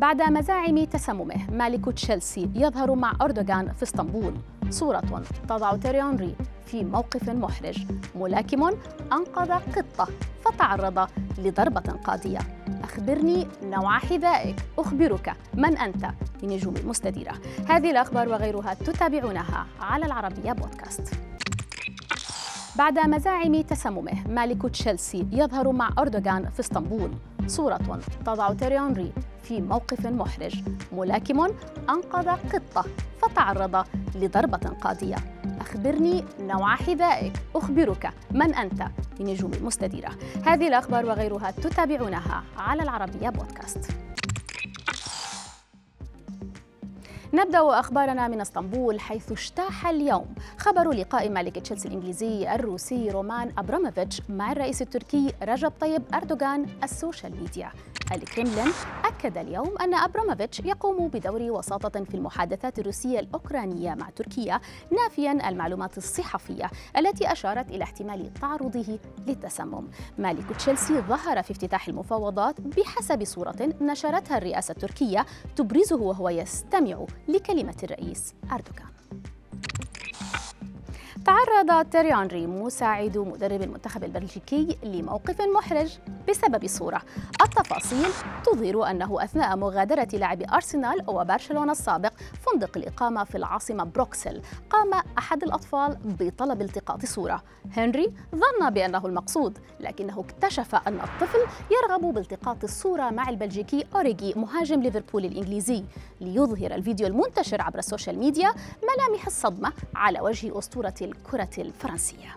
بعد مزاعم تسممه مالك تشيلسي يظهر مع أردوغان في إسطنبول. صورة تضع تيري أنري في موقف محرج. ملاكم أنقذ قطة فتعرض لضربة قاضية. أخبرني نوع حذائك. أخبرك من أنت لنجوم المستديرة هذه الأخبار وغيرها تتابعونها على العربية بودكاست. بعد مزاعم تسممه مالك تشيلسي يظهر مع أردوغان في إسطنبول. صورة تضع تيري أنري في موقف محرج. ملاكم أنقذ قطة فتعرض لضربة قاضية. أخبرني نوع حذائك. أخبرك من أنت. لنجوم المستديرة هذه الأخبار وغيرها تتابعونها على العربية بودكاست. نبدأ أخبارنا من إسطنبول حيث اجتاح اليوم خبر لقاء مالك تشيلسي الإنجليزي الروسي رومان أبراموفيتش مع الرئيس التركي رجب طيب أردوغان ال social media. الكرملين أكد اليوم أن أبراموفيتش يقوم بدور وساطة في المحادثات الروسية الأوكرانية مع تركيا نافيا المعلومات الصحفية التي أشارت إلى احتمال تعرضه للتسمم. مالك تشيلسي ظهر في افتتاح المفاوضات بحسب صورة نشرتها الرئاسة التركية تبرزه وهو يستمع لكلمة الرئيس أردوغان. تعرض تيري أنري مساعد مدرب المنتخب البلجيكي لموقف محرج. بسبب صورة. التفاصيل تظهر أنه أثناء مغادرة لاعب أرسنال وبرشلونة السابق فندق الإقامة في العاصمة بروكسل قام أحد الأطفال بطلب التقاط صورة. هنري ظن بأنه المقصود لكنه اكتشف أن الطفل يرغب بالتقاط الصورة مع البلجيكي أوريجي مهاجم ليفربول الإنجليزي. ليظهر الفيديو المنتشر عبر ال social media ملامح الصدمة على وجه أسطورة الكرة الفرنسية.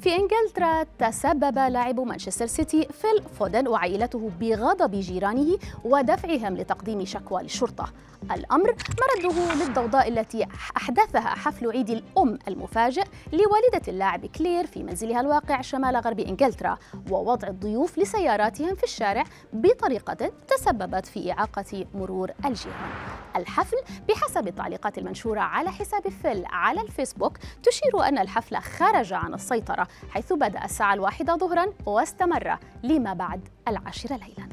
في إنجلترا تسبب لاعب مانشستر سيتي فيل فودن وعائلته بغضب جيرانه ودفعهم لتقديم شكوى للشرطة. الأمر مرده للضوضاء التي أحدثها حفل عيد الأم المفاجئ لوالدة اللاعب كلير في منزلها الواقع شمال غرب إنجلترا ووضع الضيوف لسياراتهم في الشارع بطريقة تسببت في إعاقة مرور الجيران. الحفل بحسب التعليقات المنشورة على حساب فيل على الفيسبوك. تشير أن الحفل خرج عن السيطرة حيث بدأ الساعة الواحدة ظهرا واستمر لما بعد العاشرة ليلا.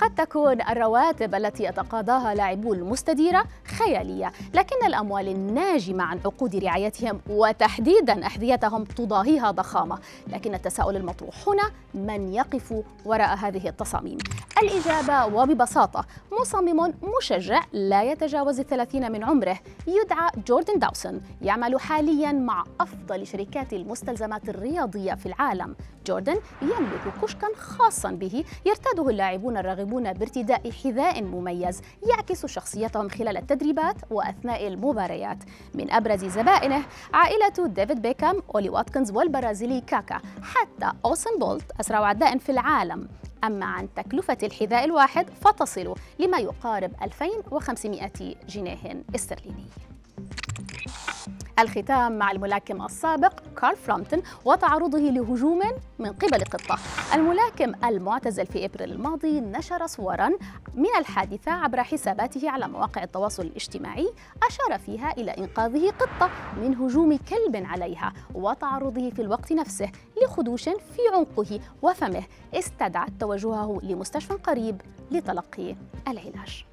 قد تكون الرواتب التي يتقاضاها لاعبو المستديرة خيالية لكن الأموال الناجمة عن عقود رعايتهم وتحديدا أحذيتهم تضاهيها ضخامة. لكن التساؤل المطروح هنا من يقف وراء هذه التصاميم؟ الإجابة وببساطة مصمم مشجع لا يتجاوز الثلاثين من عمره يدعى جوردن داوسون يعمل حاليا مع أفضل شركات المستلزمات الرياضية في العالم. جوردن يملك كشكا خاصا به يرتاده اللاعبون الراغبون بارتداء حذاء مميز يعكس شخصيتهم خلال التدريبات وأثناء المباريات. من أبرز زبائنه عائلة ديفيد بيكام أولي واتكنز والبرازيلي كاكا. حتى أوسن بولت أسرع عداء في العالم. أما عن تكلفة الحذاء الواحد فتصل لما يقارب 2500 جنيه استرليني. الختام مع الملاكم السابق كارل فرامتون وتعرضه لهجوم من قبل قطة الملاكم المعتزل في إبريل الماضي نشر صورا من الحادثة عبر حساباته على مواقع التواصل الاجتماعي أشار فيها إلى إنقاذه قطة من هجوم كلب عليها وتعرضه في الوقت نفسه لخدوش في عنقه وفمه. استدعت توجهه لمستشفى قريب لتلقي العلاج.